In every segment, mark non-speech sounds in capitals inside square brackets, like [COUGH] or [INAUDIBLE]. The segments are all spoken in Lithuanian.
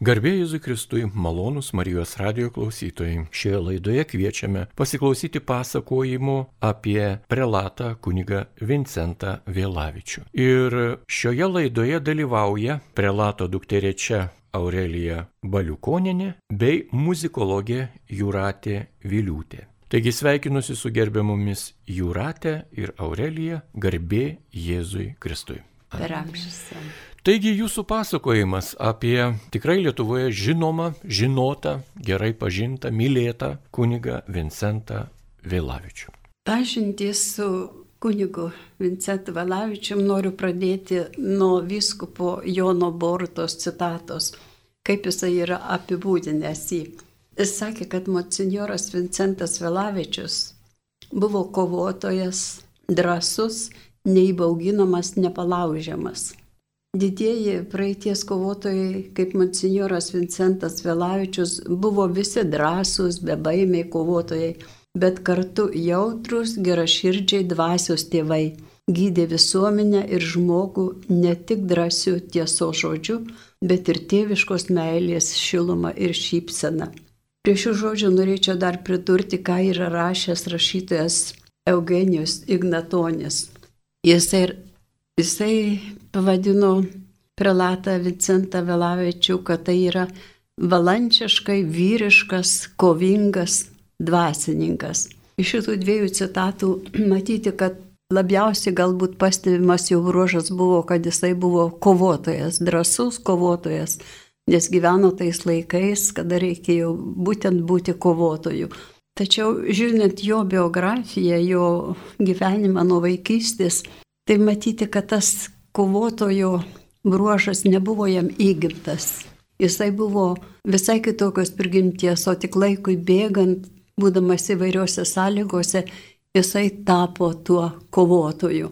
Garbė Jėzui Kristui, malonus Marijos radio klausytojai. Šioje laidoje kviečiame pasiklausyti pasakojimų apie prelatą kunigą Vincentą Vėlavičių. Ir šioje laidoje dalyvauja prelato dukterėčia Aurelija Baliukoninė bei muzikologė Juratė Viliūtė. Taigi sveikinusi su gerbiamomis Jūratė ir Aurelija, garbė Jėzui Kristui. Per amžius. Taigi jūsų pasakojimas apie tikrai Lietuvoje žinomą, žinotą, gerai pažintą, mylėtą kunigą Vincentą Vėlavičių. Pažintį su kunigu Vincentu Vėlavičium noriu pradėti nuo vyskupo Jono Bortos citatos, kaip jisai yra apibūdinęs jį. Jis sakė, kad monsinjoras Vincentas Vėlavičius buvo kovotojas, drasus, neįbauginamas, nepalaužiamas. Didieji praeities kovotojai, kaip monsinjoras Vincentas Vėlavičius, buvo visi drąsūs, bebaimiai kovotojai, bet kartu jautrus, geraširdžiai dvasios tėvai, gydė visuomenę ir žmogų ne tik drąsių tieso žodžių, bet ir tėviškos meilės šilumą ir šypseną. Prie šių žodžių norėčiau dar pridurti, ką yra rašęs rašytojas Eugenijus Ignatonis. Jisai Jisai pavadino prelatą Vicentą Velavičių, kad tai yra valančiškai vyriškas, kovingas dvasininkas. Iš šitų dviejų citatų [CLEARS THROAT] matyti, kad labiausiai galbūt pastebimas jo bruožas buvo, kad jisai buvo kovotojas, drasus kovotojas, nes gyveno tais laikais, kada reikėjo būtent būti kovotoju. Tačiau žiūrint jo biografiją, jo gyvenimą nuo vaikystės, tai matyti, kad tas kovotojo bruožas nebuvo jam įgimtas. Jisai buvo visai kitokios prigimties, o tik laikui bėgant, būdamas įvairiuose sąlygose, jisai tapo tuo kovotoju.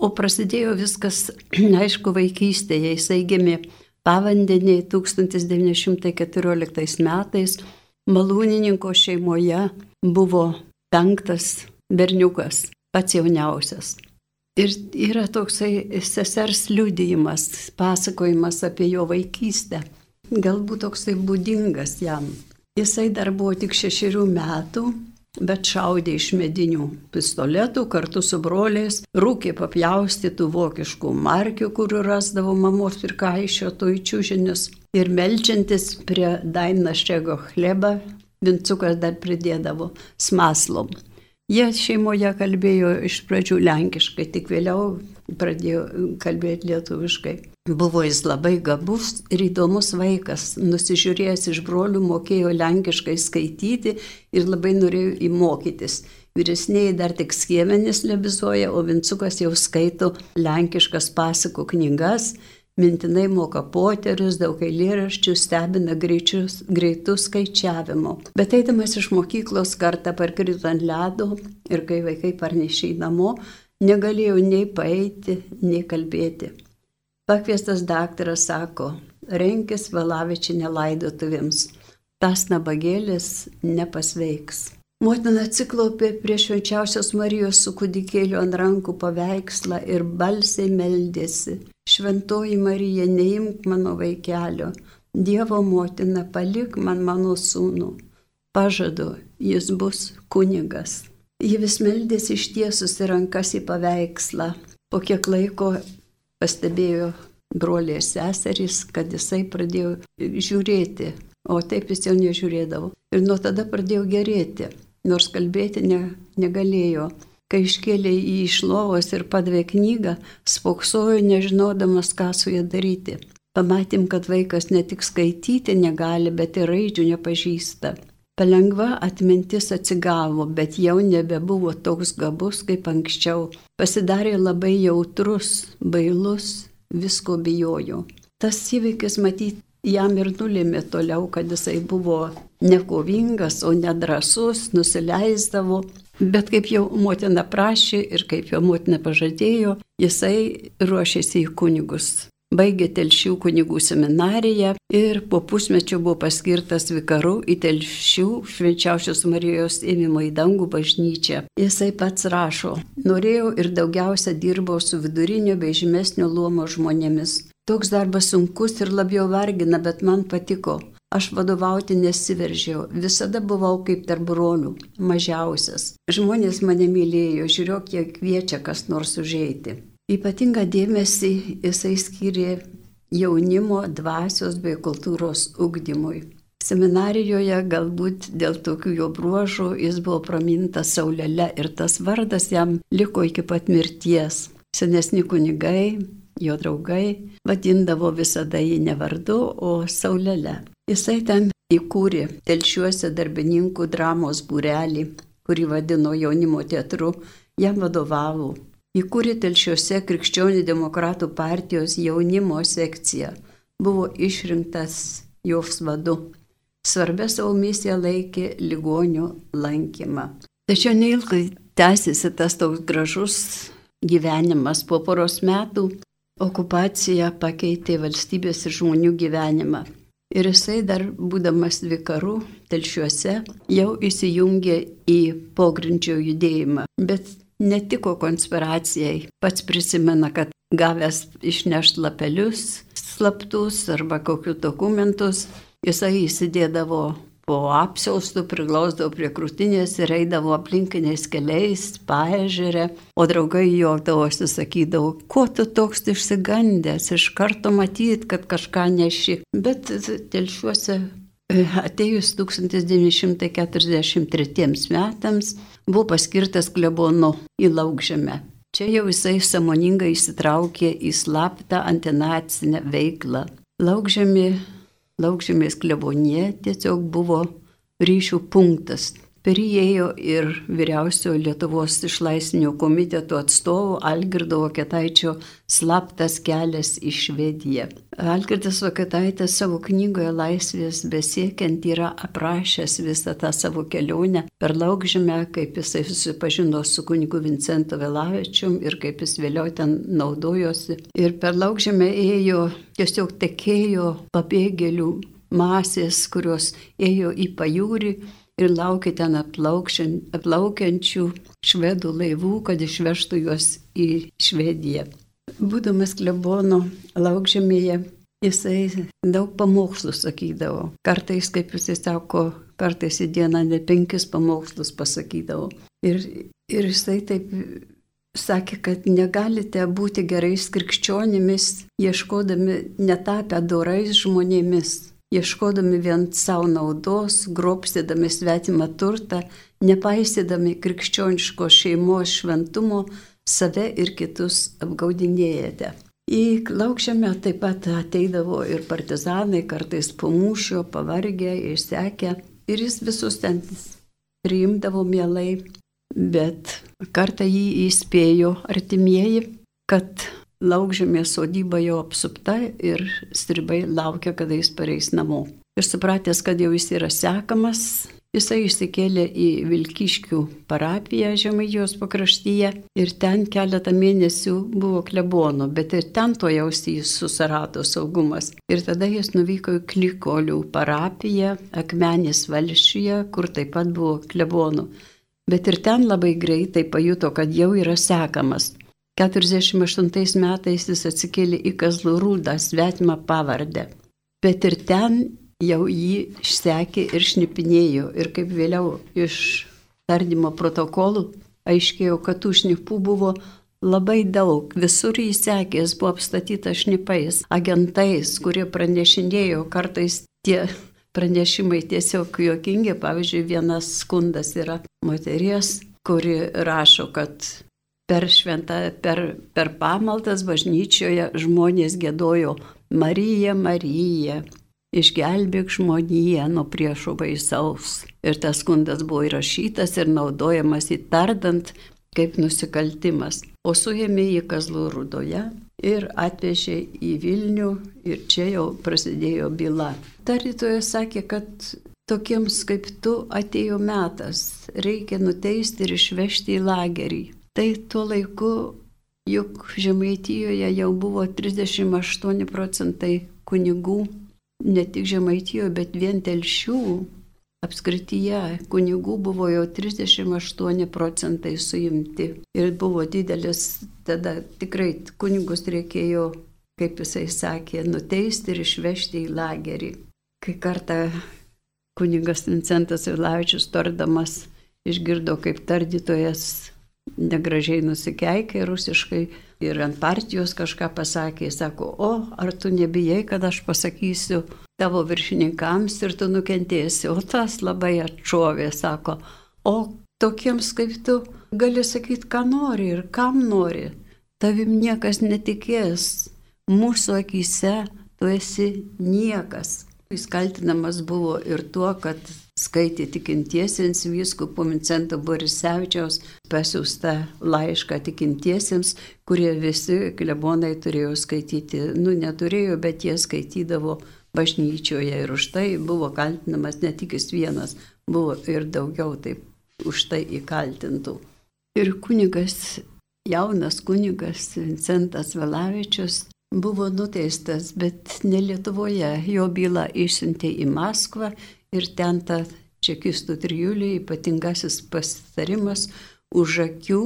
O prasidėjo viskas, [CLEARS THROAT] aišku, vaikystėje. Jisai gimė pavandenį 1914 metais. Malūnininko šeimoje buvo penktas berniukas, pats jauniausias. Ir yra toksai sesers liudijimas, pasakojimas apie jo vaikystę. Galbūt toksai būdingas jam. Jisai dar buvo tik šešerių metų, bet šaudė iš medinių pistoletų kartu su broliais, rūkė papjaustytų vokiškų markių, kurių rasdavo mamos ir kaišiotų į čiūžinius. Ir melčiantis prie dainaščego chleba, vincukas dar pridėdavo smaslom. Jie šeimoje kalbėjo iš pradžių lenkiškai, tik vėliau pradėjo kalbėti lietuviškai. Buvo jis labai gabus ir įdomus vaikas, nusižiūrėjęs iš brolių, mokėjo lenkiškai skaityti ir labai norėjo įmokytis. Vyresnėji dar tik skiemenis lebizuoja, o Vincukas jau skaito lenkiškas pasakų knygas mintinai moka poterius, daug eilėraščių, stebina greičius, greitus skaičiavimo. Bet eidamas iš mokyklos kartą parkrito ant ledo ir kai vaikai parnešė į namo, negalėjau nei paeiti, nei kalbėti. Pakviestas daktaras sako, renkis Valavičinė laidotuvėms, tas nabagėlis nepasveiks. Motina atsiklaupė prie švenčiausios Marijos su kūdikėliu ant rankų paveikslą ir balsiai meldėsi. Šventoji Marija, neimk mano vaikelio, Dievo motina, palik man mano sūnų. Pažadu, jis bus kunigas. Ji vis meldėsi ištiesusi rankas į paveikslą. Po kiek laiko pastebėjo broliai ir seserys, kad jisai pradėjo žiūrėti, o taip jis jau nežiūrėdavo. Ir nuo tada pradėjo gerėti nors kalbėti ne, negalėjo. Kai iškėlė jį iš lovos ir padavė knygą, spoksojo nežinodamas, ką su ja daryti. Pamatėm, kad vaikas ne tik skaityti negali, bet ir raidžių nepažįsta. Palengva atmintis atsigavo, bet jau nebebuvo toks gabus kaip anksčiau. Pasidarė labai jautrus, bailus, visko bijojo. Tas įvykis matyti jam ir nulėmė toliau, kad jisai buvo nekovingas, o nedrasus, nusileisdavo. Bet kaip jau motina prašė ir kaip jo motina pažadėjo, jisai ruošėsi į kunigus. Baigė Telšių kunigų seminariją ir po pusmečio buvo paskirtas vikaru į Telšių švenčiausios Marijos ėmimo į dangų bažnyčią. Jisai pats rašo, norėjau ir daugiausia dirbau su vidurinio bei žemesnio luomo žmonėmis. Toks darbas sunkus ir labiau vargina, bet man patiko. Aš vadovauti nesiveržiau, visada buvau kaip tarp brolių, mažiausias. Žmonės mane mylėjo, žiūrėk, kiek kviečia kas nors užeiti. Ypatingą dėmesį jisai skyrė jaunimo, dvasios bei kultūros ugdymui. Seminarijoje galbūt dėl tokių jo bruožų jis buvo pramintas Saulele ir tas vardas jam liko iki pat mirties. Senesni kunigai, jo draugai vadindavo visada jį ne vardu, o Saulele. Jisai ten įkūrė telšiuose darbininkų dramos būrelį, kurį vadino jaunimo teatru, jam vadovavo. Įkūrė telšiuose krikščionių demokratų partijos jaunimo sekciją, buvo išrinktas jos vadu. Svarbia savo misiją laikė ligonių lankymą. Tačiau neilgai tęsiasi tas toks gražus gyvenimas. Po poros metų okupacija pakeitė valstybės ir žmonių gyvenimą. Ir jisai dar būdamas vikaru telšiuose jau įsijungė į pogrindžio judėjimą. Bet netiko konspiracijai. Pats prisimena, kad gavęs išnešt lapelius slaptus arba kokius dokumentus, jisai įsidėdavo po apsiaustų priglausdavo prie krūtinės ir eidavo aplinkiniais keliais, paežerė, o draugai juokdavosi, sakydavo, kuo tu toks išsigandęs, iš karto matyt, kad kažką neši. Bet telšiuose e, atėjus 1943 metams buvo paskirtas klebonu į laukžemę. Čia jau jisai samoningai įsitraukė į slaptą antinacinę veiklą. Laukžemė laukžemės klebonė tiesiog buvo ryšių punktas Per jį ėjo ir vyriausiojo Lietuvos išlaisvinio komiteto atstovo Algirdo Voketaičio slaptas kelias į Švediją. Algirdas Voketaitis savo knygoje Laisvės besiekiant yra aprašęs visą tą savo kelionę per laukžymę, kaip jisai susipažino su kunigu Vincentu Velavičium ir kaip jis vėliau ten naudojosi. Ir per laukžymę ėjo, tiesiog tekėjo pabėgėlių masės, kurios ėjo į pajūrį ir laukė ten atplaukiančių švedų laivų, kad išvežtų juos į Švediją. Būdamas klebono laukžemėje, jisai daug pamokslų sakydavo. Kartais, kaip jisai sako, kartais į dieną ne penkis pamokslus pasakydavo. Ir, ir jisai taip sakė, kad negalite būti gerais krikščionimis, ieškodami netapę dorais žmonėmis ieškodami vien savo naudos, grobstydami svetimą turtą, nepaisydami krikščioniško šeimos šventumo, save ir kitus apgaudinėjate. Į laukščiame taip pat ateidavo ir partizanai, kartais po mūšio, pavargę, išsekę, ir jis visus ten priimdavo mielai, bet kartą jį įspėjo artimieji, kad laukžėmės sodyba jau apsupta ir stribai laukia, kada jis pareis namo. Ir supratęs, kad jau jis yra sekamas, jisai išsikėlė į Vilkiškių parapiją Žemaijos pakraštyje ir ten keletą mėnesių buvo klebono, bet ir ten to jausti jis susirado saugumas. Ir tada jis nuvyko į Klikolių parapiją, Akmenės valšyje, kur taip pat buvo klebono. Bet ir ten labai greitai pajuto, kad jau yra sekamas. 48 metais jis atsikėlė į Kazlų rūdą svetimą pavardę. Bet ir ten jau jį išsekė ir šnipinėjo. Ir kaip vėliau iš tardymo protokolų aiškėjo, kad tų šnipų buvo labai daug. Visur jį sekė, jis buvo apstatytas šnipais, agentais, kurie pranešinėjo kartais tie pranešimai tiesiog juokingi. Pavyzdžiui, vienas skundas yra moteries, kuri rašo, kad per šventą, per, per pamaldas bažnyčioje žmonės gėdojo Marija, Marija, išgelbėk žmoniją nuo priešo baisaus. Ir tas skundas buvo įrašytas ir naudojamas įtardant kaip nusikaltimas. O suėmė į Kazlų rudoje ir atvežė į Vilnių ir čia jau prasidėjo byla. Tarytojas sakė, kad tokiems kaip tu atėjo metas, reikia nuteisti ir išvežti į lagerį. Tai tuo laiku juk Žemaitijoje jau buvo 38 procentai kunigų, ne tik Žemaitijoje, bet vien telšių apskrityje kunigų buvo jau 38 procentai suimti. Ir buvo didelis, tada tikrai kunigus reikėjo kaip jisai sakė, nuteisti ir išvežti į lagerį. Kai kartą kuningas Vincentas Vilavičius tardamas išgirdo, kaip tardytojas negražiai nusikeikė rusiškai ir ant partijos kažką pasakė, sako, o ar tu nebijai, kad aš pasakysiu tavo viršininkams ir tu nukentėsi, o tas labai atšovė, sako, o tokiems kaip tu gali sakyti, ką nori ir kam nori, tavim niekas netikės, mūsų akise tu esi niekas. Jis kaltinamas buvo ir tuo, kad skaitė tikintiesiems vyskupo Vincento Borisevičiaus pasiūstą laišką tikintiesiems, kurie visi klebonai turėjo skaityti. Nu, neturėjo, bet jie skaitydavo bažnyčioje ir už tai buvo kaltinamas ne tik jis vienas, buvo ir daugiau taip už tai įkaltintų. Ir kunigas, jaunas kunigas Vincentas Velavičius buvo nuteistas, bet ne Lietuvoje. Jo bylą išsiuntė į Maskvą ir ten ta čekistų trijulė ypatingasis pasitarimas už akių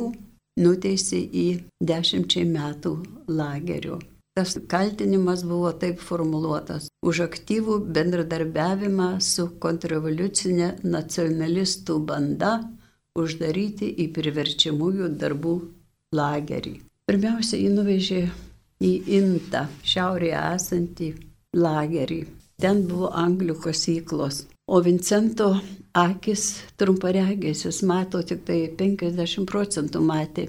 nuteisė į dešimčiai metų lagerio. Tas kaltinimas buvo taip formuluotas - už aktyvų bendradarbiavimą su kontrrevoliucinė nacionalistų banda uždaryti į priverčiamųjų darbų lagerį. Pirmiausia, jį nuvežė į Intą, šiaurėje esantį lagerį. Ten buvo anglių kasyklos. O Vincento akis trumparegės, jis mato tik tai 50 procentų matė.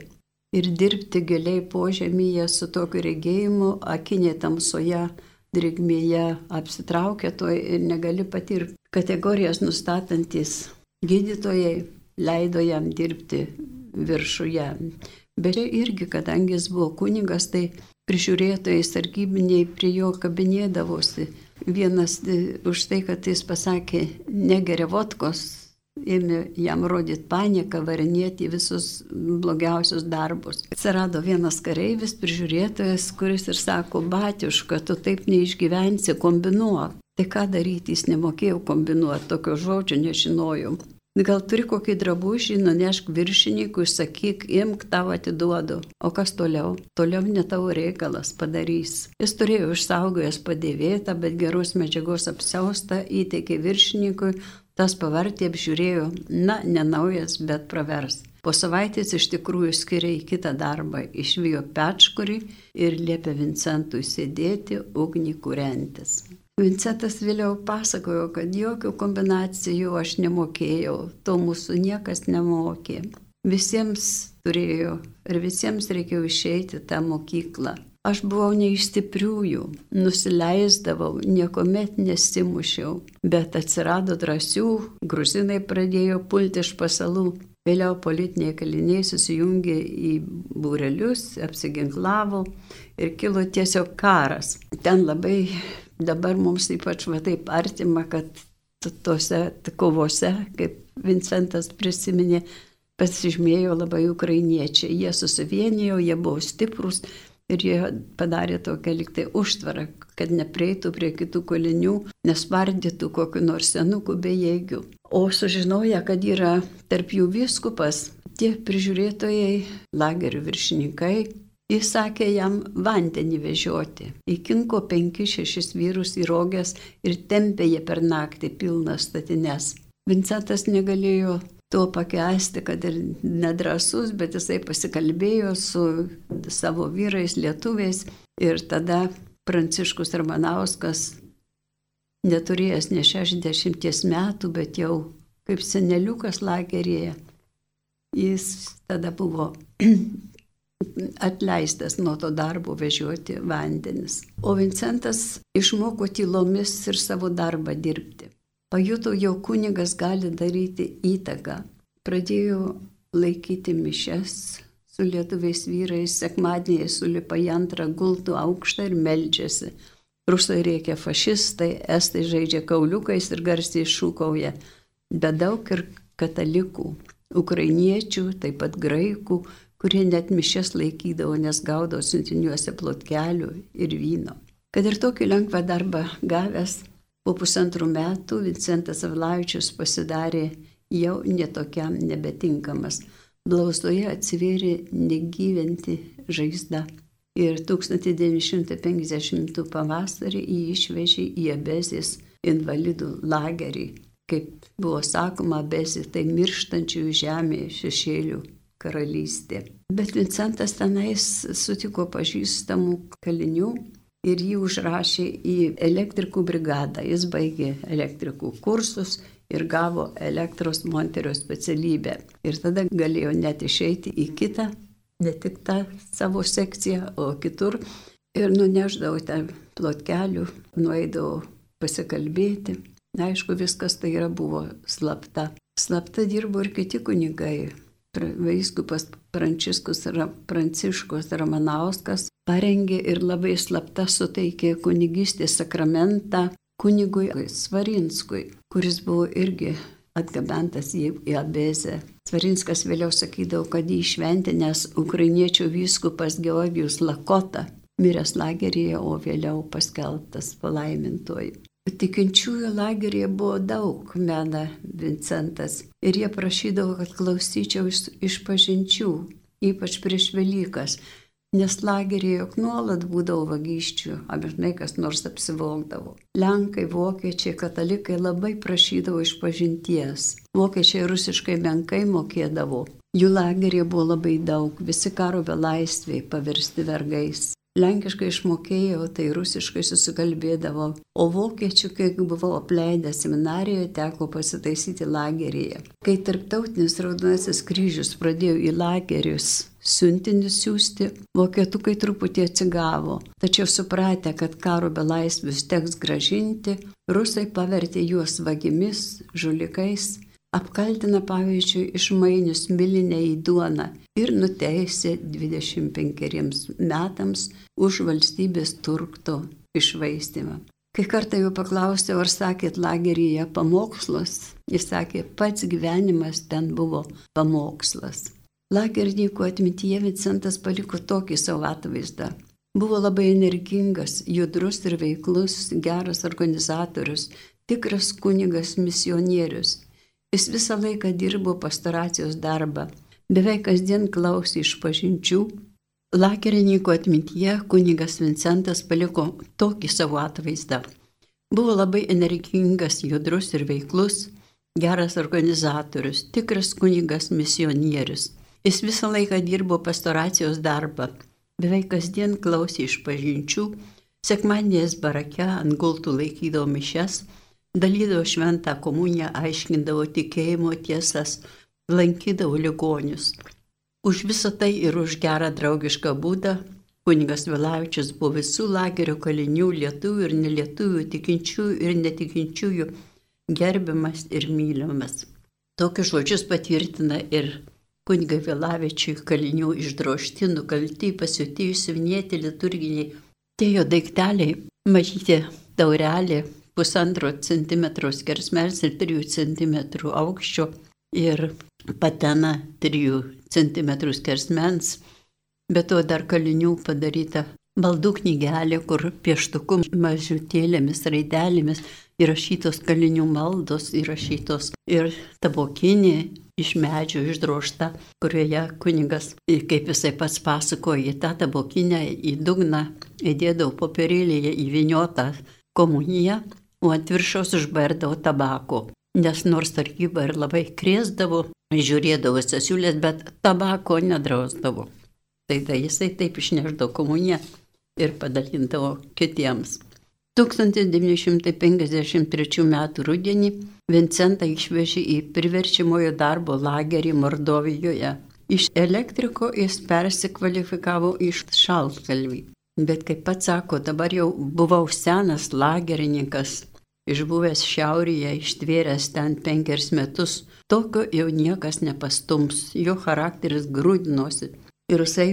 Ir dirbti giliai požemyje su tokiu regėjimu, akinė tamsoje, drėgmėje apsitraukia to ir negali patirti. Kategorijas nustatantis gydytojai leido jam dirbti viršuje. Bet čia irgi, kadangi jis buvo kunigas, tai prižiūrėtojai, sargybiniai prie jo kabinėdavosi. Vienas e, už tai, kad jis pasakė negeria vodkos, ėmė jam rodyti paniką, varinėti visus blogiausius darbus. Atsirado vienas kareivis, prižiūrėtojas, kuris ir sako, batiuška, tu taip neišgyvensi, kombinuok. Tai ką daryti, jis nemokėjo kombinuoti, tokio žodžio nežinojom. Gal turi kokį drabužį, nunešk viršininkui, sakyk, imk tavo atiduodu. O kas toliau? Toliau ne tavo reikalas padarys. Jis turėjo išsaugojęs padėvėtą, bet geros medžiagos apsiaustą, įteikė viršininkui, tas pavartė apžiūrėjo, na, ne naujas, bet pravers. Po savaitės iš tikrųjų skiria į kitą darbą, išvijo pečkurį ir liepė Vincentui sėdėti ugnį kuriantis. Vincentas vėliau pasakojo, kad jokių kombinacijų aš nemokėjau, to mūsų niekas nemokė. Visiems turėjo ir visiems reikėjo išeiti tą mokyklą. Aš buvau ne iš stipriųjų, nusileisdavau, niekuomet nesimušiau, bet atsirado drąsių, gruzinai pradėjo pulti iš pasalų. Vėliau politiniai kaliniai susijungė į būrelius, apsiginklavo ir kilo tiesiog karas. Ten labai dabar mums ypač va taip artima, kad tose kovose, kaip Vincentas prisiminė, pasižymėjo labai ukrainiečiai. Jie susivienijo, jie buvo stiprus ir jie padarė tokią liktai užtvarą, kad nepreitų prie kitų kalinių, nespardytų kokiu nors senukų bejėgių. O sužinoję, kad yra tarp jų viskupas, tie prižiūrėtojai, lagerių viršininkai, Jis sakė jam vandenį vežioti. Įkinko penki šešis vyrus į rogės ir tempė jie per naktį pilnas statines. Vincentas negalėjo to pakęsti, kad ir nedrasus, bet jisai pasikalbėjo su savo vyrais lietuviais ir tada Pranciškus Ramanauskas, neturėjęs ne 60 metų, bet jau kaip seneliukas lagerėje, jis tada buvo atleistas nuo to darbo vežioti vandenis. O Vincentas išmoko tylomis ir savo darbą dirbti. Pajuto, jau kunigas gali daryti įtaką. Pradėjo laikyti mišes su lietuviais vyrais, sekmadienį sulipa į antrą gultų aukštą ir meldžiasi. Rusai reikia fašistai, estai žaidžia kauliukais ir garsiai šūkauja, bet daug ir katalikų, ukrainiečių, taip pat graikų, kurie net mišes laikydavo, nes gaudavo siuntiniuose plotkelių ir vyno. Kad ir tokį lengvą darbą gavęs, po pusantrų metų Vincentas Avlavičius pasidarė jau netokiam nebetinkamas. Blausoje atsivėrė negyventi žaizda ir 1950 pavasarį jį išvežė į Abezės invalidų lagerį. Kaip buvo sakoma, Abezė tai mirštančių žemė šešėlių karalystė. Bet Vincentas tenais sutiko pažįstamų kalinių ir jį užrašė į elektrikų brigadą. Jis baigė elektrikų kursus ir gavo elektros monterio specialybę. Ir tada galėjo net išeiti į kitą, ne tik tą savo sekciją, o kitur. Ir nuneždavau ten plotkelių, nueidavau pasikalbėti. Na, aišku, viskas tai yra buvo slapta. Slapta dirbo ir kiti kunigai. Vaiskupas Pranciškus, Pranciškus Ramanauskas parengė ir labai slapta suteikė kunigystės sakramentą kunigui Svarinskui, kuris buvo irgi atgabentas į, į Abezę. Svarinskas vėliau sakydavo, kad jį šventinęs ukrainiečių vyskupas Georgijus Lakota, miręs lageryje, o vėliau paskelbtas palaimintoju. Tikinčiųjų lageryje buvo daug, mena Vincentas, ir jie prašydavo, kad klausyčiau iš, iš pažinčių, ypač prieš Velykas, nes lageryje juk nuolat būdavo vagysčių, abirnai kas nors apsivogdavo. Lenkai, vokiečiai, katalikai labai prašydavo iš pažinties. Vokiečiai rusiškai menkai mokėdavo. Jų lageryje buvo labai daug, visi karo belaisviai pavirsti vergais. Lenkiškai išmokėjau, tai rusiškai susikalbėdavo, o vokiečių, kai buvau apleidęs seminarijoje, teko pasitaisyti lageryje. Kai tarptautinis raudonasis kryžius pradėjo į lagerius siuntinius siūsti, vokietukai truputį atsigavo. Tačiau supratę, kad karo belaisvius teks gražinti, rusai pavertė juos vagimis, žulikais apkaltina pavyzdžiui išmainius milinę į duoną ir nuteisė 25 metams už valstybės turkto išvaistymą. Kai kartą jau paklausiau, ar sakėt lageryje pamokslas, jis sakė, pats gyvenimas ten buvo pamokslas. Lagerininkų atmintyje Vincentas paliko tokį savo atvaizdą. Buvo labai energingas, judrus ir veiklus, geras organizatorius, tikras kunigas misionierius Jis visą laiką dirbo pastoracijos darbą, beveik kasdien klausė iš pažinčių. Lakerininko atmintyje kunigas Vincentas paliko tokį savo atvaizdą. Buvo labai energingas, judrus ir veiklus, geras organizatorius, tikras kunigas misionierius. Jis visą laiką dirbo pastoracijos darbą, beveik kasdien klausė iš pažinčių, sekmadieniais barake ant gultų laikydavo mišes, dalydavo šventą komuniją, aiškindavo tikėjimo tiesas, lankydavo ligonius. Už visą tai ir už gerą draugišką būdą kunigas Vilavičius buvo visų lagerio kalinių, lietuvių ir nelietuvių, tikinčiųjų ir netikinčiųjų gerbiamas ir mylimas. Tokius žodžius patvirtina ir kunigai Vilavičiui kalinių išdrošti, nukalti, pasiūti, išsivinėti liturginiai. Tie jo daikteliai, mažyti taurelė, pusantro centimetro skersmens ir 3 cm aukščio ir patena 3 cm skersmens, bet to dar kalinių padaryta maldų knygelė, kur pieštuku mažutėlėmis raidelėmis įrašytos kalinių maldos, įrašytos ir tabokinė iš medžio išdrošta, kurioje kunigas, kaip jisai pats pasakoja, tą tabokinę į dugną įdėdavo popierėlėje įviniotą komuniją o ant viršaus užbardavo tabako. Nes nors tarkyba ir labai krėsdavo, žiūrėdavo sesiulės, bet tabako nedrausdavo. Tai tai jisai taip išneždavo komuniją ir padalindavo kitiems. 1953 m. rudenį Vincentą išvežė į priverčiamojo darbo lagerį Mordovijoje. Iš elektriko jis persikvalifikavo iš šaltkalvį. Bet kaip pats sako, dabar jau buvau senas lagerininkas, išbuvęs šiaurėje, ištvėręs ten penkerius metus, tokio jau niekas nepastums, jo charakteris grūdinosi. Ir jisai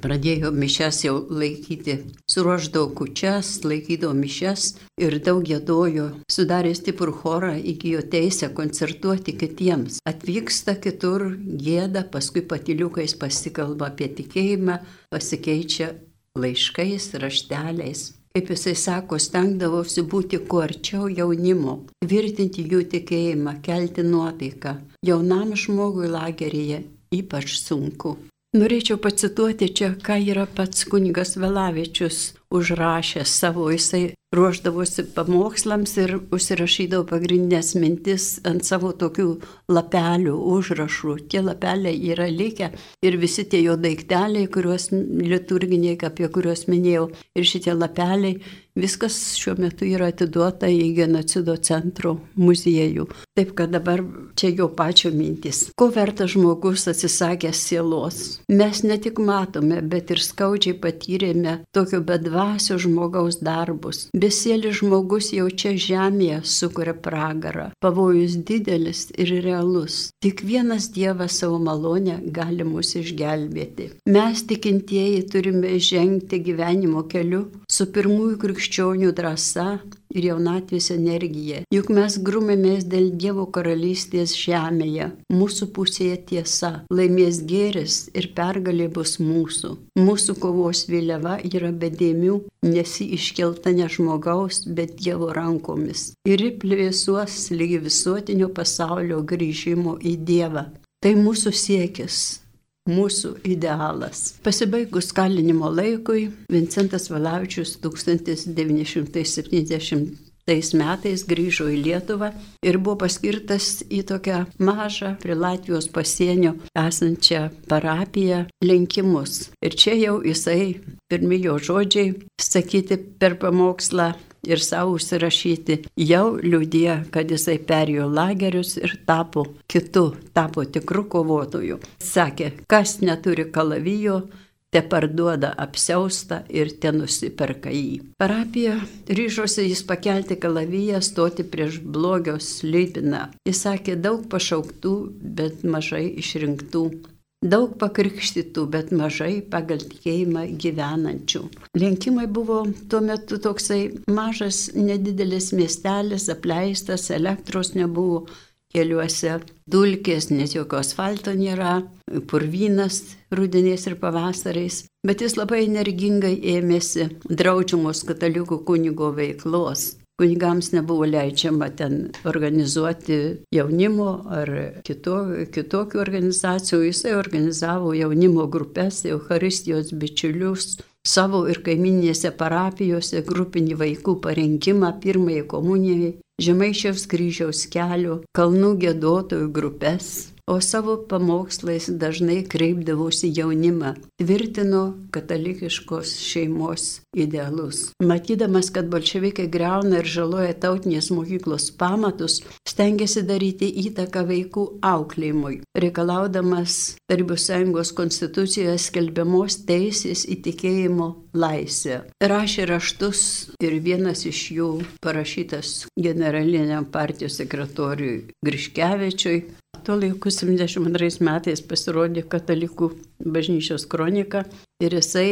pradėjo mišes jau laikyti, suruoždavo kučias, laikydavo mišes ir daug gėdojo, sudarė stiprų chorą, įgyjo teisę koncertuoti kitiems. Atvyksta kitur, gėda, paskui patiliukais pasikalba apie tikėjimą, pasikeičia laiškais, rašteliais kaip jisai sako, stengdavosi būti kuo arčiau jaunimo, tvirtinti jų tikėjimą, kelti nuotaiką. Jaunam žmogui lageryje ypač sunku. Norėčiau pacituoti čia, ką yra pats kunigas Velavičius užrašęs savo, jisai ruoždavosi pamokslams ir užsirašydavo pagrindinės mintis ant savo tokių lapelių, užrašų. Tie lapeliai yra likę ir visi tie jo daikteliai, kuriuos liturginiai, apie kuriuos minėjau, ir šitie lapeliai, viskas šiuo metu yra atiduota į genocido centro muziejų. Taip kad dabar čia jo pačio mintis. Ko vertas žmogus atsisakęs sielos? Mes ne tik matome, bet ir skaudžiai patyrėme tokio bedvasio žmogaus darbus Besėlis žmogus jau čia žemėje sukuria pragarą. Pavojus didelis ir realus. Tik vienas Dievas savo malonę gali mus išgelbėti. Mes tikintieji turime žengti gyvenimo keliu su pirmųjų krikščionių drąsa ir jaunatvės energija. Juk mes grumėmės dėl Dievo karalystės žemėje. Mūsų pusėje tiesa. Laimės gėris ir pergalė bus mūsų. Mūsų kovos vėliava yra bedėmių, nesi iškelta ne žmogaus, bet Dievo rankomis. Ir plėsuos lygi visuotinio pasaulio grįžimo į Dievą. Tai mūsų siekis mūsų idealas. Pasibaigus kalinimo laikui, Vincentas Valavičius 1970 tais metais grįžo į Lietuvą ir buvo paskirtas į tokią mažą prie Latvijos pasienio esančią parapiją lenkimus. Ir čia jau jisai, pirmi jo žodžiai, sakyti per pamokslą, ir savo užsirašyti, jau liūdė, kad jisai perėjo lagerius ir tapo kitu, tapo tikru kovotoju. Sakė, kas neturi kalavijo, te parduoda apseustą ir te nusiperka jį. Parapija ryžosi jis pakelti kalaviją, stoti prieš blogio slypiną. Jis sakė daug pašauktų, bet mažai išrinktų. Daug pakrikštytų, bet mažai pagal tikėjimą gyvenančių. Linkimai buvo tuo metu toksai mažas, nedidelis miestelis, apleistas, elektros nebuvo keliuose, dulkės, nes jokio asfalto nėra, purvynas rudeniais ir pavasariais. Bet jis labai energingai ėmėsi draudžiamos katalikų kunigo veiklos kunigams nebuvo leidžiama ten organizuoti jaunimo ar kito, kitokių organizacijų. Jisai organizavo jaunimo grupės, Euharistijos bičiulius, savo ir kaiminėse parapijose grupinį vaikų parengimą pirmąjį komunijai, Žemaičiaus kryžiaus kelio, kalnų gėdotojų grupės o savo pamokslais dažnai kreipdavosi jaunimą, tvirtino katalikiškos šeimos idealus. Matydamas, kad bolševikai greuna ir žaloja tautinės mokyklos pamatus, stengiasi daryti įtaką vaikų auklėjimui, reikalaudamas Tarybų sąjungos konstitucijoje skelbiamos teisės įtikėjimo laisvę. Rašė raštus ir vienas iš jų parašytas generaliniam partijos sekretoriui Griškevičiui, Tuo laiku 72 metais pasirodė katalikų bažnyčios kronika ir jisai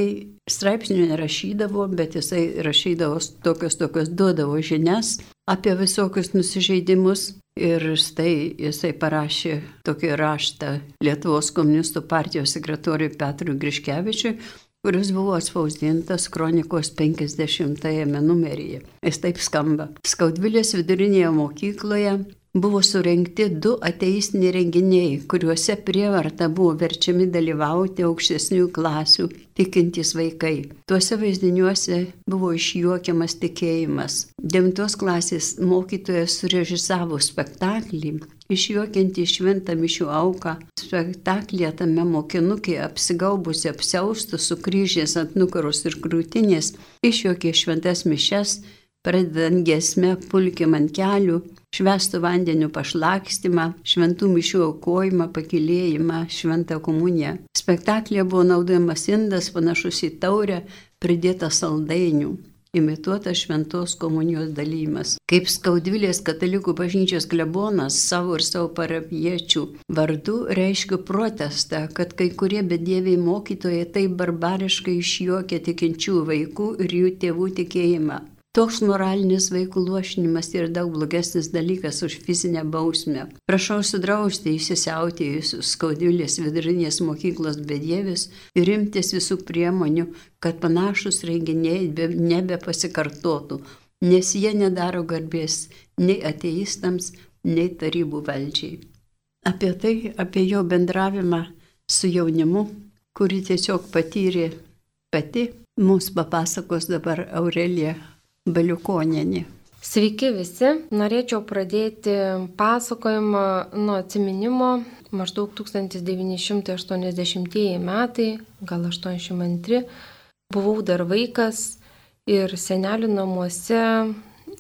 straipsnių nerašydavo, bet jisai rašydavo tokios tokios, duodavo žinias apie visokius nusižeidimus. Ir štai jisai parašė tokį raštą Lietuvos komunistų partijos sekretoriui Petrui Griškevičiui, kuris buvo atspausdintas kronikos 50-ame numeryje. Jis taip skamba. Skaudvilės vidurinėje mokykloje buvo surenkti du ateistiniai renginiai, kuriuose prievarta buvo verčiami dalyvauti aukštesnių klasių tikintys vaikai. Tuose vaizdiniuose buvo išjuokiamas tikėjimas. Devintos klasės mokytojas surežisavo spektaklį, išjuokianti šventą mišių auką. Spektaklėje tame mokinukė apsigaubusi apsiaustų su kryžiais ant nukaros ir krūtinės, išjuokė šventas mišes, pradedant gesme pulkim ant kelių, švestų vandeniu pašlakstymą, šventų mišių aukojimą, pakilėjimą, šventą komuniją. Spektaklėje buvo naudojamas indas panašus į taurę, pridėta saldainių imituotas šventos komunijos dalymas. Kaip skaudvilės katalikų bažnyčios klebonas savo ir savo parapiečių vardu reiškiu protestą, kad kai kurie bedieviai mokytojai taip barbariškai išjuokia tikinčių vaikų ir jų tėvų tikėjimą. Toks moralinis vaikų lošinimas yra daug blogesnis dalykas už fizinę bausmę. Prašau sudrausti įsisiautėjusius skaudulės vidurinės mokyklos bedievis ir imtis visų priemonių, kad panašus renginiai nebepasikartotų, nes jie nedaro garbės nei ateistams, nei tarybų valdžiai. Apie tai, apie jo bendravimą su jaunimu kuri tiesiog patyrė pati, mums papasakos dabar Aurelija Baliukonienė. Sveiki visi, norėčiau pradėti pasakojimą nuo atsiminimo maždaug 1980 metai, gal 82, buvau dar vaikas ir senelių namuose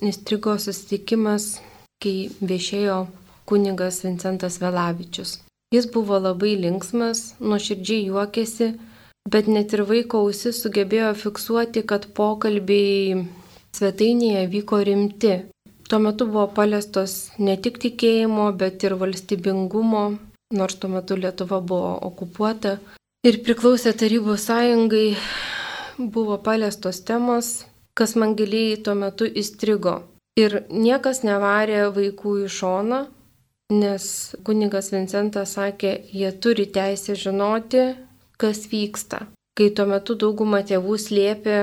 įstrigo susitikimas, kai viešėjo kunigas Vincentas Velavičius. Jis buvo labai linksmas, nuoširdžiai juokėsi, bet net ir vaiko ausis sugebėjo fiksuoti, kad pokalbiai svetainėje vyko rimti. Tuo metu buvo paliestos ne tik tikėjimo, bet ir valstybingumo, nors tuo metu Lietuva buvo okupuota ir priklausė Tarybų sąjungai, buvo paliestos temos, kas man giliai tuo metu įstrigo. Ir niekas nevarė vaikų į šoną, nes kunigas Vincentas sakė, jie turi teisę žinoti, kas vyksta. Kai tuo metu dauguma tėvų slėpė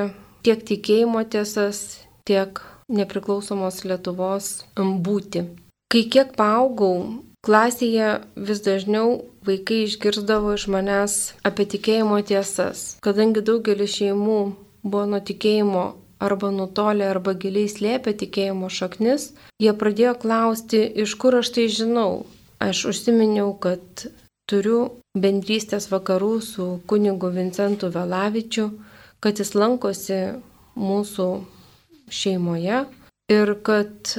tiek tikėjimo tiesas, tiek nepriklausomos Lietuvos būti. Kai kiek paaugau, klasėje vis dažniau vaikai išgirdavo iš manęs apie tikėjimo tiesas, kadangi daugelis šeimų buvo nuo tikėjimo arba nutolę, arba giliai slėpę tikėjimo šaknis, jie pradėjo klausti, iš kur aš tai žinau. Aš užsiminiau, kad turiu bendrystės vakarų su kunigu Vincentu Velavičiu, kad jis lankosi mūsų šeimoje ir kad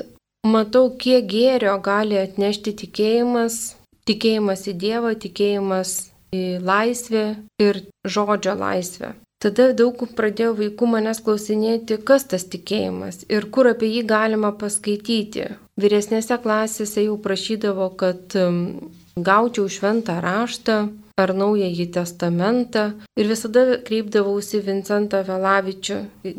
matau, kiek gėrio gali atnešti tikėjimas, tikėjimas į Dievą, tikėjimas į laisvę ir žodžio laisvę. Tada daug pradėjo vaikų manęs klausinėti, kas tas tikėjimas ir kur apie jį galima paskaityti. Vyresnėse klasėse jau prašydavo, kad um, gaučiau šventą raštą ar naująjį testamentą ir visada kreipdavausi Vincentą Velavičių,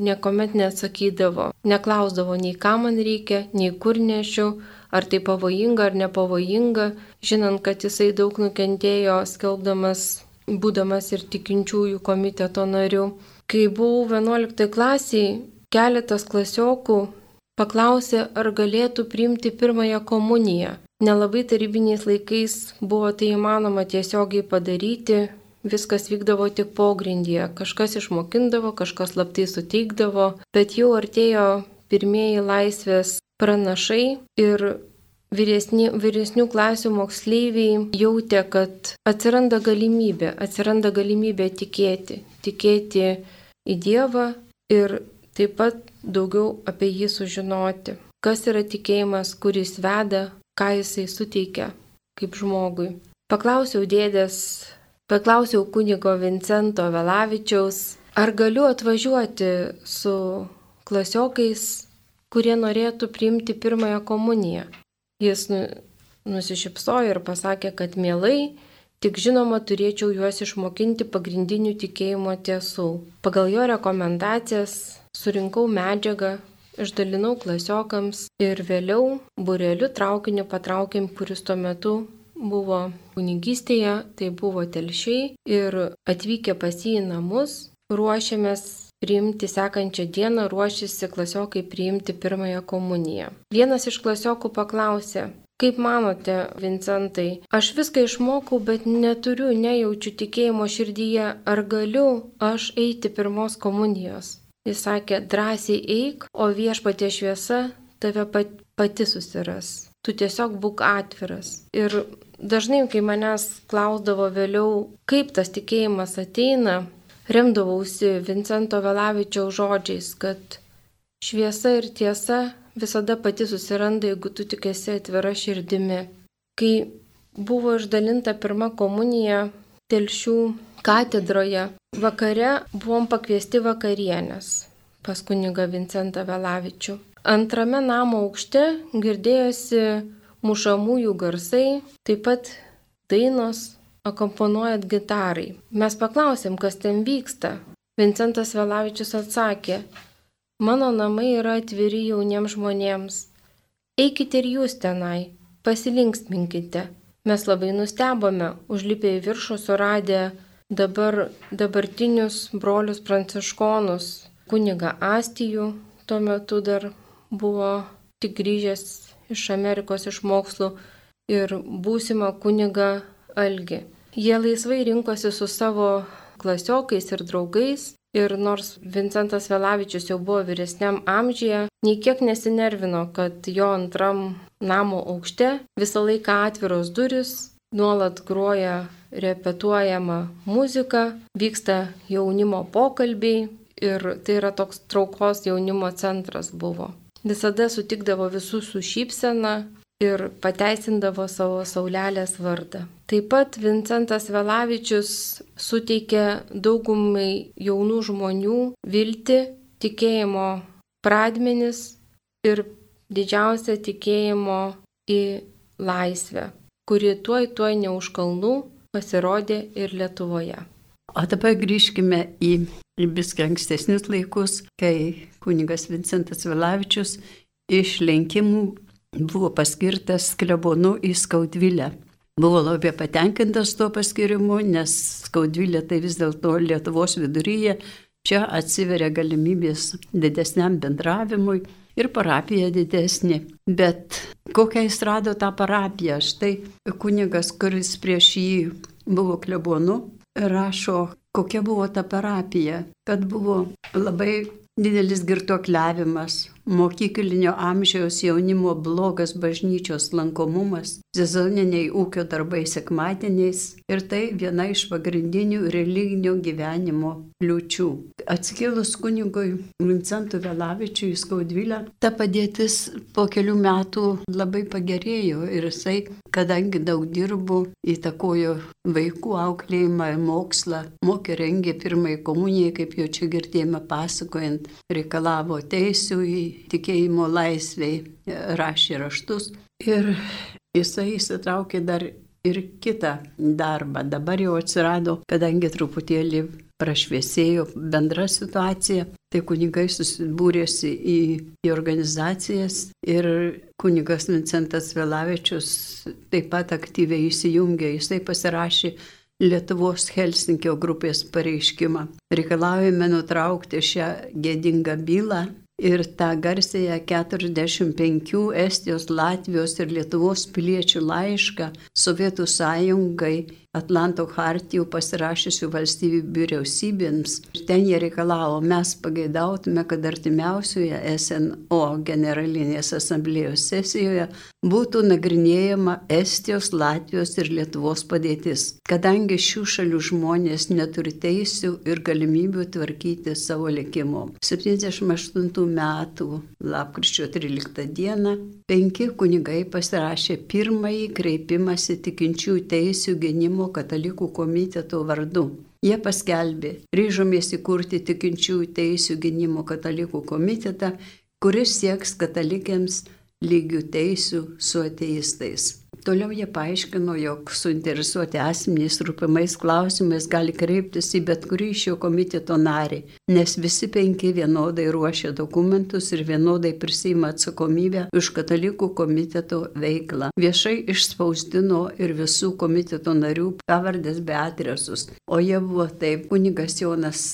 niekuomet neatsakydavo, neklausdavo nei ką man reikia, nei kur nešiu, ar tai pavojinga ar nepavojinga, žinant, kad jisai daug nukentėjo skelbdamas būdamas ir tikinčiųjų komiteto nariu. Kai buvau 11 klasiai, keletas klasiokų paklausė, ar galėtų priimti pirmąją komuniją. Nelabai tarybiniais laikais buvo tai įmanoma tiesiogiai padaryti, viskas vykdavo tik pogrindyje, kažkas išmokindavo, kažkas slaptai suteikdavo, bet jau artėjo pirmieji laisvės pranašai ir vyresni, vyresnių klasių moksleiviai jautė, kad atsiranda galimybė, atsiranda galimybė tikėti, tikėti į Dievą ir taip pat daugiau apie jį sužinoti. Kas yra tikėjimas, kuris veda, ką jisai suteikia kaip žmogui. Paklausiau dėdės, paklausiau kunigo Vincento Velavičiaus, ar galiu atvažiuoti su klasiokais, kurie norėtų priimti pirmąją komuniją. Jis nu, nusišypsojo ir pasakė, kad mielai, tik žinoma turėčiau juos išmokinti pagrindinių tikėjimo tiesų. Pagal jo rekomendacijas surinkau medžiagą, išdalinau klasiokams ir vėliau bureliu traukiniu patraukėm, kuris tuo metu buvo kunigystėje, tai buvo telšiai ir atvykę pas jį į namus ruošiamės priimti sekančią dieną ruošėsi klasiokai priimti pirmąją komuniją. Vienas iš klasiokų paklausė, Kaip manote, Vincentai, aš viską išmokau, bet neturiu, nejaučiu tikėjimo širdyje, ar galiu aš eiti pirmos komunijos? Jis sakė, drąsiai eik, o viešpatė šviesa tave pati susiras. Tu tiesiog būk atviras. Ir dažnai, kai manęs klausdavo vėliau, kaip tas tikėjimas ateina, remdavausi Vincento Velavičiaus žodžiais, kad šviesa ir tiesa visada pati susiranda, jeigu tu tik esi atvira širdimi. Kai buvo išdalinta pirma komunija telšių katedroje, vakare buvom pakviesti vakarienės pas kuniga Vincentą Velavičių. Antrame namo aukšte girdėjosi mušamųjų garsai, taip pat dainos akomponuojat gitarai. Mes paklausėm, kas ten vyksta. Vincentas Velavičius atsakė, mano namai yra atviri jauniems žmonėms. Eikite ir jūs tenai, pasilinksminkite. Mes labai nustebome, užlipę į viršų suradę dabar dabartinius brolius pranciškonus, kuniga Astijų, tuo metu dar buvo tik grįžęs iš Amerikos iš mokslų ir būsimą kunigą Algi. Jie laisvai rinkosi su savo klasiokais ir draugais. Ir nors Vincentas Velavičius jau buvo vyresniam amžyje, nei kiek nesinervino, kad jo antram namo aukšte visą laiką atviros duris, nuolat groja repetuojama muzika, vyksta jaunimo pokalbiai ir tai yra toks traukos jaunimo centras buvo. Visada sutikdavo visus su šypsena, ir pateisindavo savo saulelės vardą. Taip pat Vincentas Velavičius suteikė daugumai jaunų žmonių viltį, tikėjimo pradmenis ir didžiausią tikėjimo į laisvę, kuri tuoj tuoj ne už kalnų pasirodė ir Lietuvoje. O dabar grįžkime į viską ankstesnius laikus, kai kunigas Vincentas Velavičius iš lenkimų buvo paskirtas klebonu į Skaudvilę. Buvo labai patenkintas tuo paskirimu, nes Skaudvilė tai vis dėlto Lietuvos viduryje, čia atsiveria galimybės didesniam bendravimui ir parapija didesnė. Bet kokią jis rado tą parapiją? Štai kunigas, kuris prieš jį buvo klebonu, rašo, kokia buvo ta parapija, kad buvo labai didelis girtuokliavimas, mokyklinio amžiaus jaunimo blogas bažnyčios lankomumas, sezoniniai ūkio darbai sekmadieniais ir tai viena iš pagrindinių religinio gyvenimo kliūčių. Atskilus kunigui Vincentui Velavičiui Skaudvilę, ta padėtis po kelių metų labai pagerėjo ir jisai, kadangi daug dirbo, įtakojo vaikų auklėjimą, mokslą, mokė rengė pirmąjį komuniją, kaip jau čia girdėjome pasakojant, reikalavo teisų į tikėjimo laisviai e, rašė raštus ir jisai įsitraukė dar ir kitą darbą. Dabar jau atsirado, kadangi truputėlį prašviesėjo bendra situacija, tai kunigai susibūrėsi į, į organizacijas ir kunigas Vincentas Velavičius taip pat aktyviai įsijungė, jisai pasirašė Lietuvos Helsinkio grupės pareiškimą. Reikalaujame nutraukti šią gėdingą bylą ir tą garsėją 45 Estijos, Latvijos ir Lietuvos piliečių laišką Sovietų sąjungai Atlanto hartijų pasirašysių valstybių vyriausybėms. Ir ten jie reikalavo, mes pageidautume, kad artimiausioje SNO generalinės asamblėjos sesijoje būtų nagrinėjama Estijos, Latvijos ir Lietuvos padėtis, kadangi šių šalių žmonės neturi teisių ir galimybių tvarkyti savo likimo. 78 metų lapkričio 13 dieną penki kunigai pasirašė pirmąjį kreipimąsi tikinčių teisių gynimo katalikų komiteto vardu. Jie paskelbė, ryžomės įkurti tikinčiųjų teisų gynimo katalikų komitetą, kuris sieks katalikiams lygių teisių su ateistais. Toliau jie paaiškino, jog suinteresuoti asmenys rūpimais klausimais gali kreiptis į bet kurį šio komiteto narį, nes visi penki vienodai ruošia dokumentus ir vienodai prisima atsakomybę už katalikų komiteto veiklą. Viešai išspausdino ir visų komiteto narių pavardės bei adresus, o jie buvo taip kunigas Jonas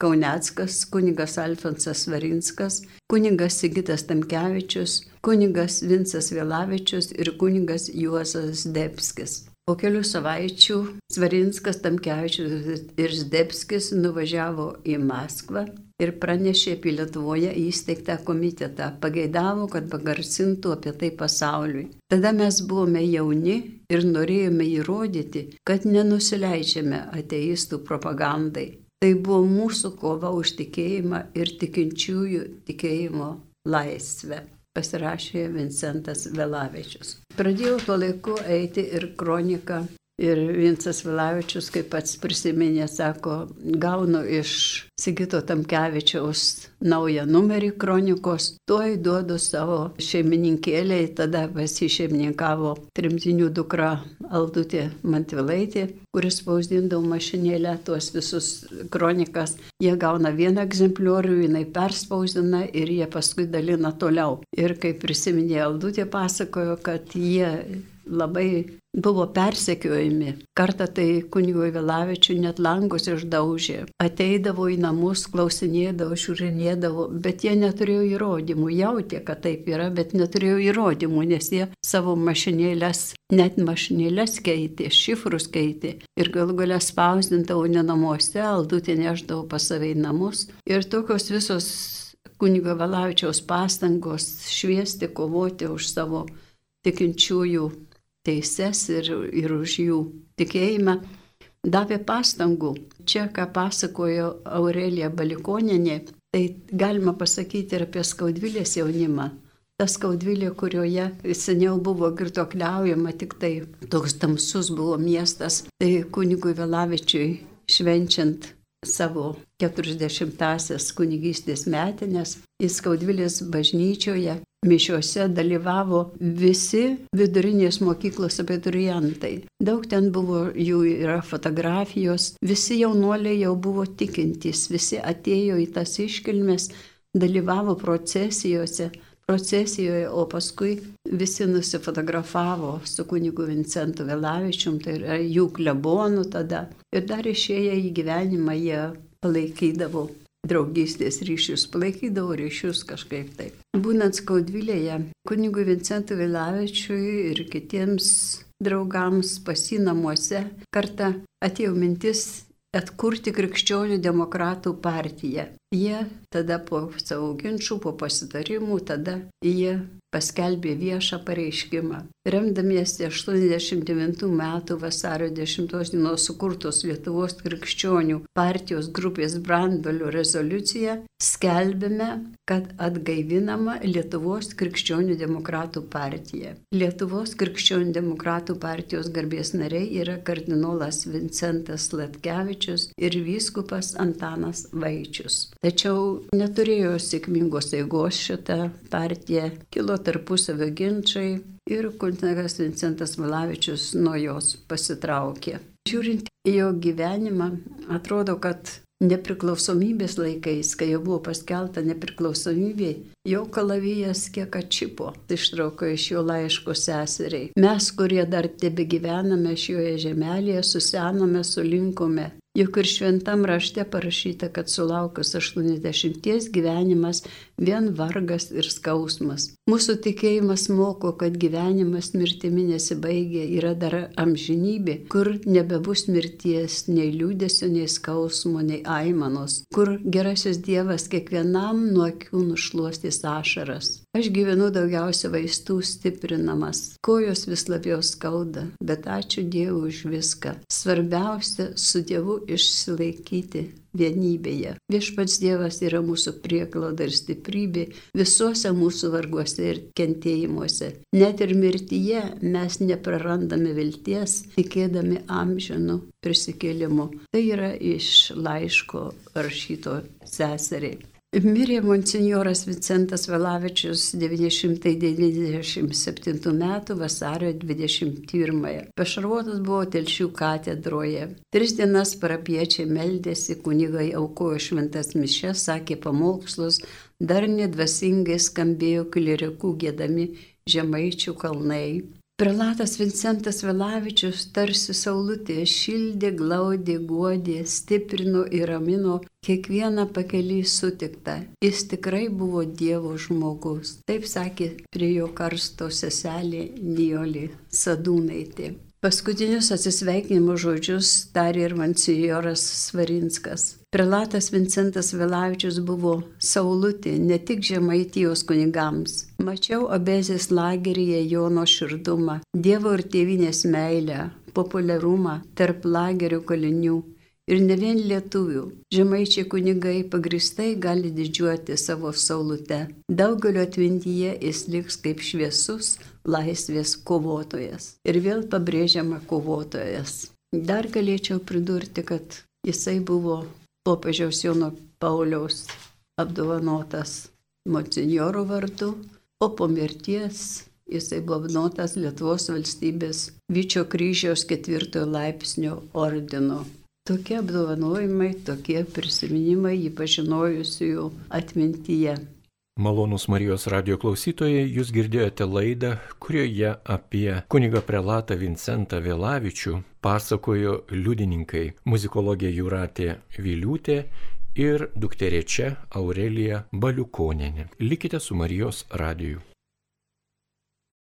Kauneckas, kunigas Alfonsas Varinskas, kunigas Sigitas Tamkevičius, kunigas Vincas Vėlavičius ir kunigas Juozas Debskis. Po kelių savaičių Svarinskas, Tamkevičius ir Zdebskis nuvažiavo į Maskvą ir pranešė apie Lietuvoje įsteigtą komitetą, pageidavo, kad pagarsintų apie tai pasauliui. Tada mes buvome jauni ir norėjome įrodyti, kad nenusileidžiame ateistų propagandai. Tai buvo mūsų kova už tikėjimą ir tikinčiųjų tikėjimo laisvę, pasirašė Vincentas Velavičius. Pradėjau tuo laiku eiti ir kroniką Ir Vincas Vilavičius, kaip pats prisiminė, sako, gaunu iš Sigito Tamkevičiaus naują numerį kronikos, tuoj duodu savo šeimininkėliai, tada pasišeimininkavo trimtinių dukra Aldutė Mantvilaitė, kuris spausdindavo mašinėlę tuos visus kronikas. Jie gauna vieną egzempliorių, jinai perspausdina ir jie paskui dalina toliau. Ir kaip prisiminė Aldutė, pasakojo, kad jie labai buvo persekiojami. Kartą tai kunigo Vėlavičių net langus išdaužė. Ateidavo į namus, klausinėdavo, žiūrinėdavo, bet jie neturėjo įrodymų. Jautė, kad taip yra, bet neturėjo įrodymų, nes jie savo mašinėlės, net mašinėlės keitė, šifrus keitė. Ir gal galia spausdintavo ne namuose, aldutė neždavo pas save į namus. Ir tokios visos kunigo Valavičiaus pastangos šviesti, kovoti už savo tikinčiųjų teises ir, ir už jų tikėjimą, davė pastangų. Čia, ką pasakojo Aurelija Balikoninė, tai galima pasakyti ir apie skaudvilės jaunimą. Ta skaudvilė, kurioje seniau buvo girtokliaujama, tik tai toks tamsus buvo miestas, tai kunigui Velavičiui švenčiant savo 40-asias kunigystės metinės įskaudvilės bažnyčioje. Mišiuose dalyvavo visi vidurinės mokyklos abiturientai. Daug ten buvo, jų yra fotografijos, visi jaunuoliai jau buvo tikintys, visi atėjo į tas iškilmes, dalyvavo procesijose procesijoje, o paskui visi nusifotografavo su kunigu Vincentu Vėlavičium, tai yra jų klebonų tada. Ir dar išėję į gyvenimą jie palaikydavo draugystės ryšius, palaikydavo ryšius kažkaip taip. Būnant skaudvilėje, kunigui Vincentui Vilavičiui ir kitiems draugams pasinamuose kartą atėjo mintis atkurti krikščionių demokratų partiją. Jie tada po savo ginčių, po pasitarimų, tada jie paskelbė viešą pareiškimą. Remdamiesi 89 metų vasario 10 dienos sukurtos Lietuvos krikščionių partijos grupės Brandolio rezoliuciją, skelbėme, kad atgaivinama Lietuvos krikščionių demokratų partija. Lietuvos krikščionių demokratų partijos garbės nariai yra kardinolas Vincentas Latkevičius ir vyskupas Antanas Vaičius. Tačiau neturėjo sėkmingos eigos šitą partiją, kilo tarpusavio ginčiai ir kunigas Vincentas Malavičius nuo jos pasitraukė. Žiūrint į jo gyvenimą, atrodo, kad nepriklausomybės laikais, kai jau buvo paskelta nepriklausomybė, jo kalavijas kiek atšipo, ištrauko iš jo laiško seseriai. Mes, kurie dar tebe gyvename šioje žemelėje, susenome, sulinkome Juk ir šventam rašte parašyta, kad sulaukus 80 gyvenimas vien vargas ir skausmas. Mūsų tikėjimas moko, kad gyvenimas mirtimi nesibaigia, yra dar amžinybė, kur nebebus mirties, nei liūdėsio, nei skausmo, nei aimanos, kur gerasis Dievas kiekvienam nuo akių nušluostys ašaras. Aš gyvenu daugiausia vaistų stiprinamas, kojos vis labiau skauda, bet ačiū Dievui už viską. Svarbiausia su Dievu išsilaikyti vienybėje. Viešpats Dievas yra mūsų prieklauda ir stiprybė visuose mūsų varguose ir kentėjimuose. Net ir mirtyje mes neprarandame vilties, tikėdami amžinų prisikėlimu. Tai yra iš laiško rašyto seseriai. Mirė monsinjoras Vincentas Valavičius 997 m. vasario 21. Pašarvotas buvo telšių katedroje. Tris dienas parapiečiai meldėsi, kunigai aukojo šventas mišes, sakė pamokslus, dar nedvasingai skambėjo klierikų gėdami žemaičių kalnai. Prelatas Vincentas Velavičius tarsi saulutė šildė, glaudė, guodė, stiprino ir ramino kiekvieną pakelį sutiktą. Jis tikrai buvo Dievo žmogus. Taip sakė prie jo karsto seselė Nijoli Sadūnaitė. Paskutinius atsisveikinimo žodžius tarė ir Mansijoras Svarinskas. Prelatas Vincentas Vilavičius buvo saulutė ne tik žemaitijos kunigams. Mačiau abezės lageryje Jono širdumą, Dievo ir tėvinės meilę, populiarumą tarp lagerių kalinių. Ir ne vien lietuvių. Žemaičiai kunigai pagristai gali didžiuoti savo saulute. Daugelio atmintyje jis liks kaip šviesus, laisvės kovotojas. Ir vėl pabrėžiama kovotojas. Dar galėčiau pridurti, kad jisai buvo popiežiaus Jono Pauliaus apdovanotas monsinjoro vardu, o po mirties jisai buvo apdovanotas Lietuvos valstybės Vyčio kryžiaus ketvirtojo laipsnio ordino. Tokie apdovanojimai, tokie prisiminimai jį pažinojusiųjų atmintyje. Malonus Marijos radio klausytojai, jūs girdėjote laidą, kurioje apie kunigą prelatą Vincentą Vėlavičių pasakojo liudininkai muzikologė Juratė Viliūtė ir dukterė čia Aurelija Baliukonenė. Likite su Marijos radiju.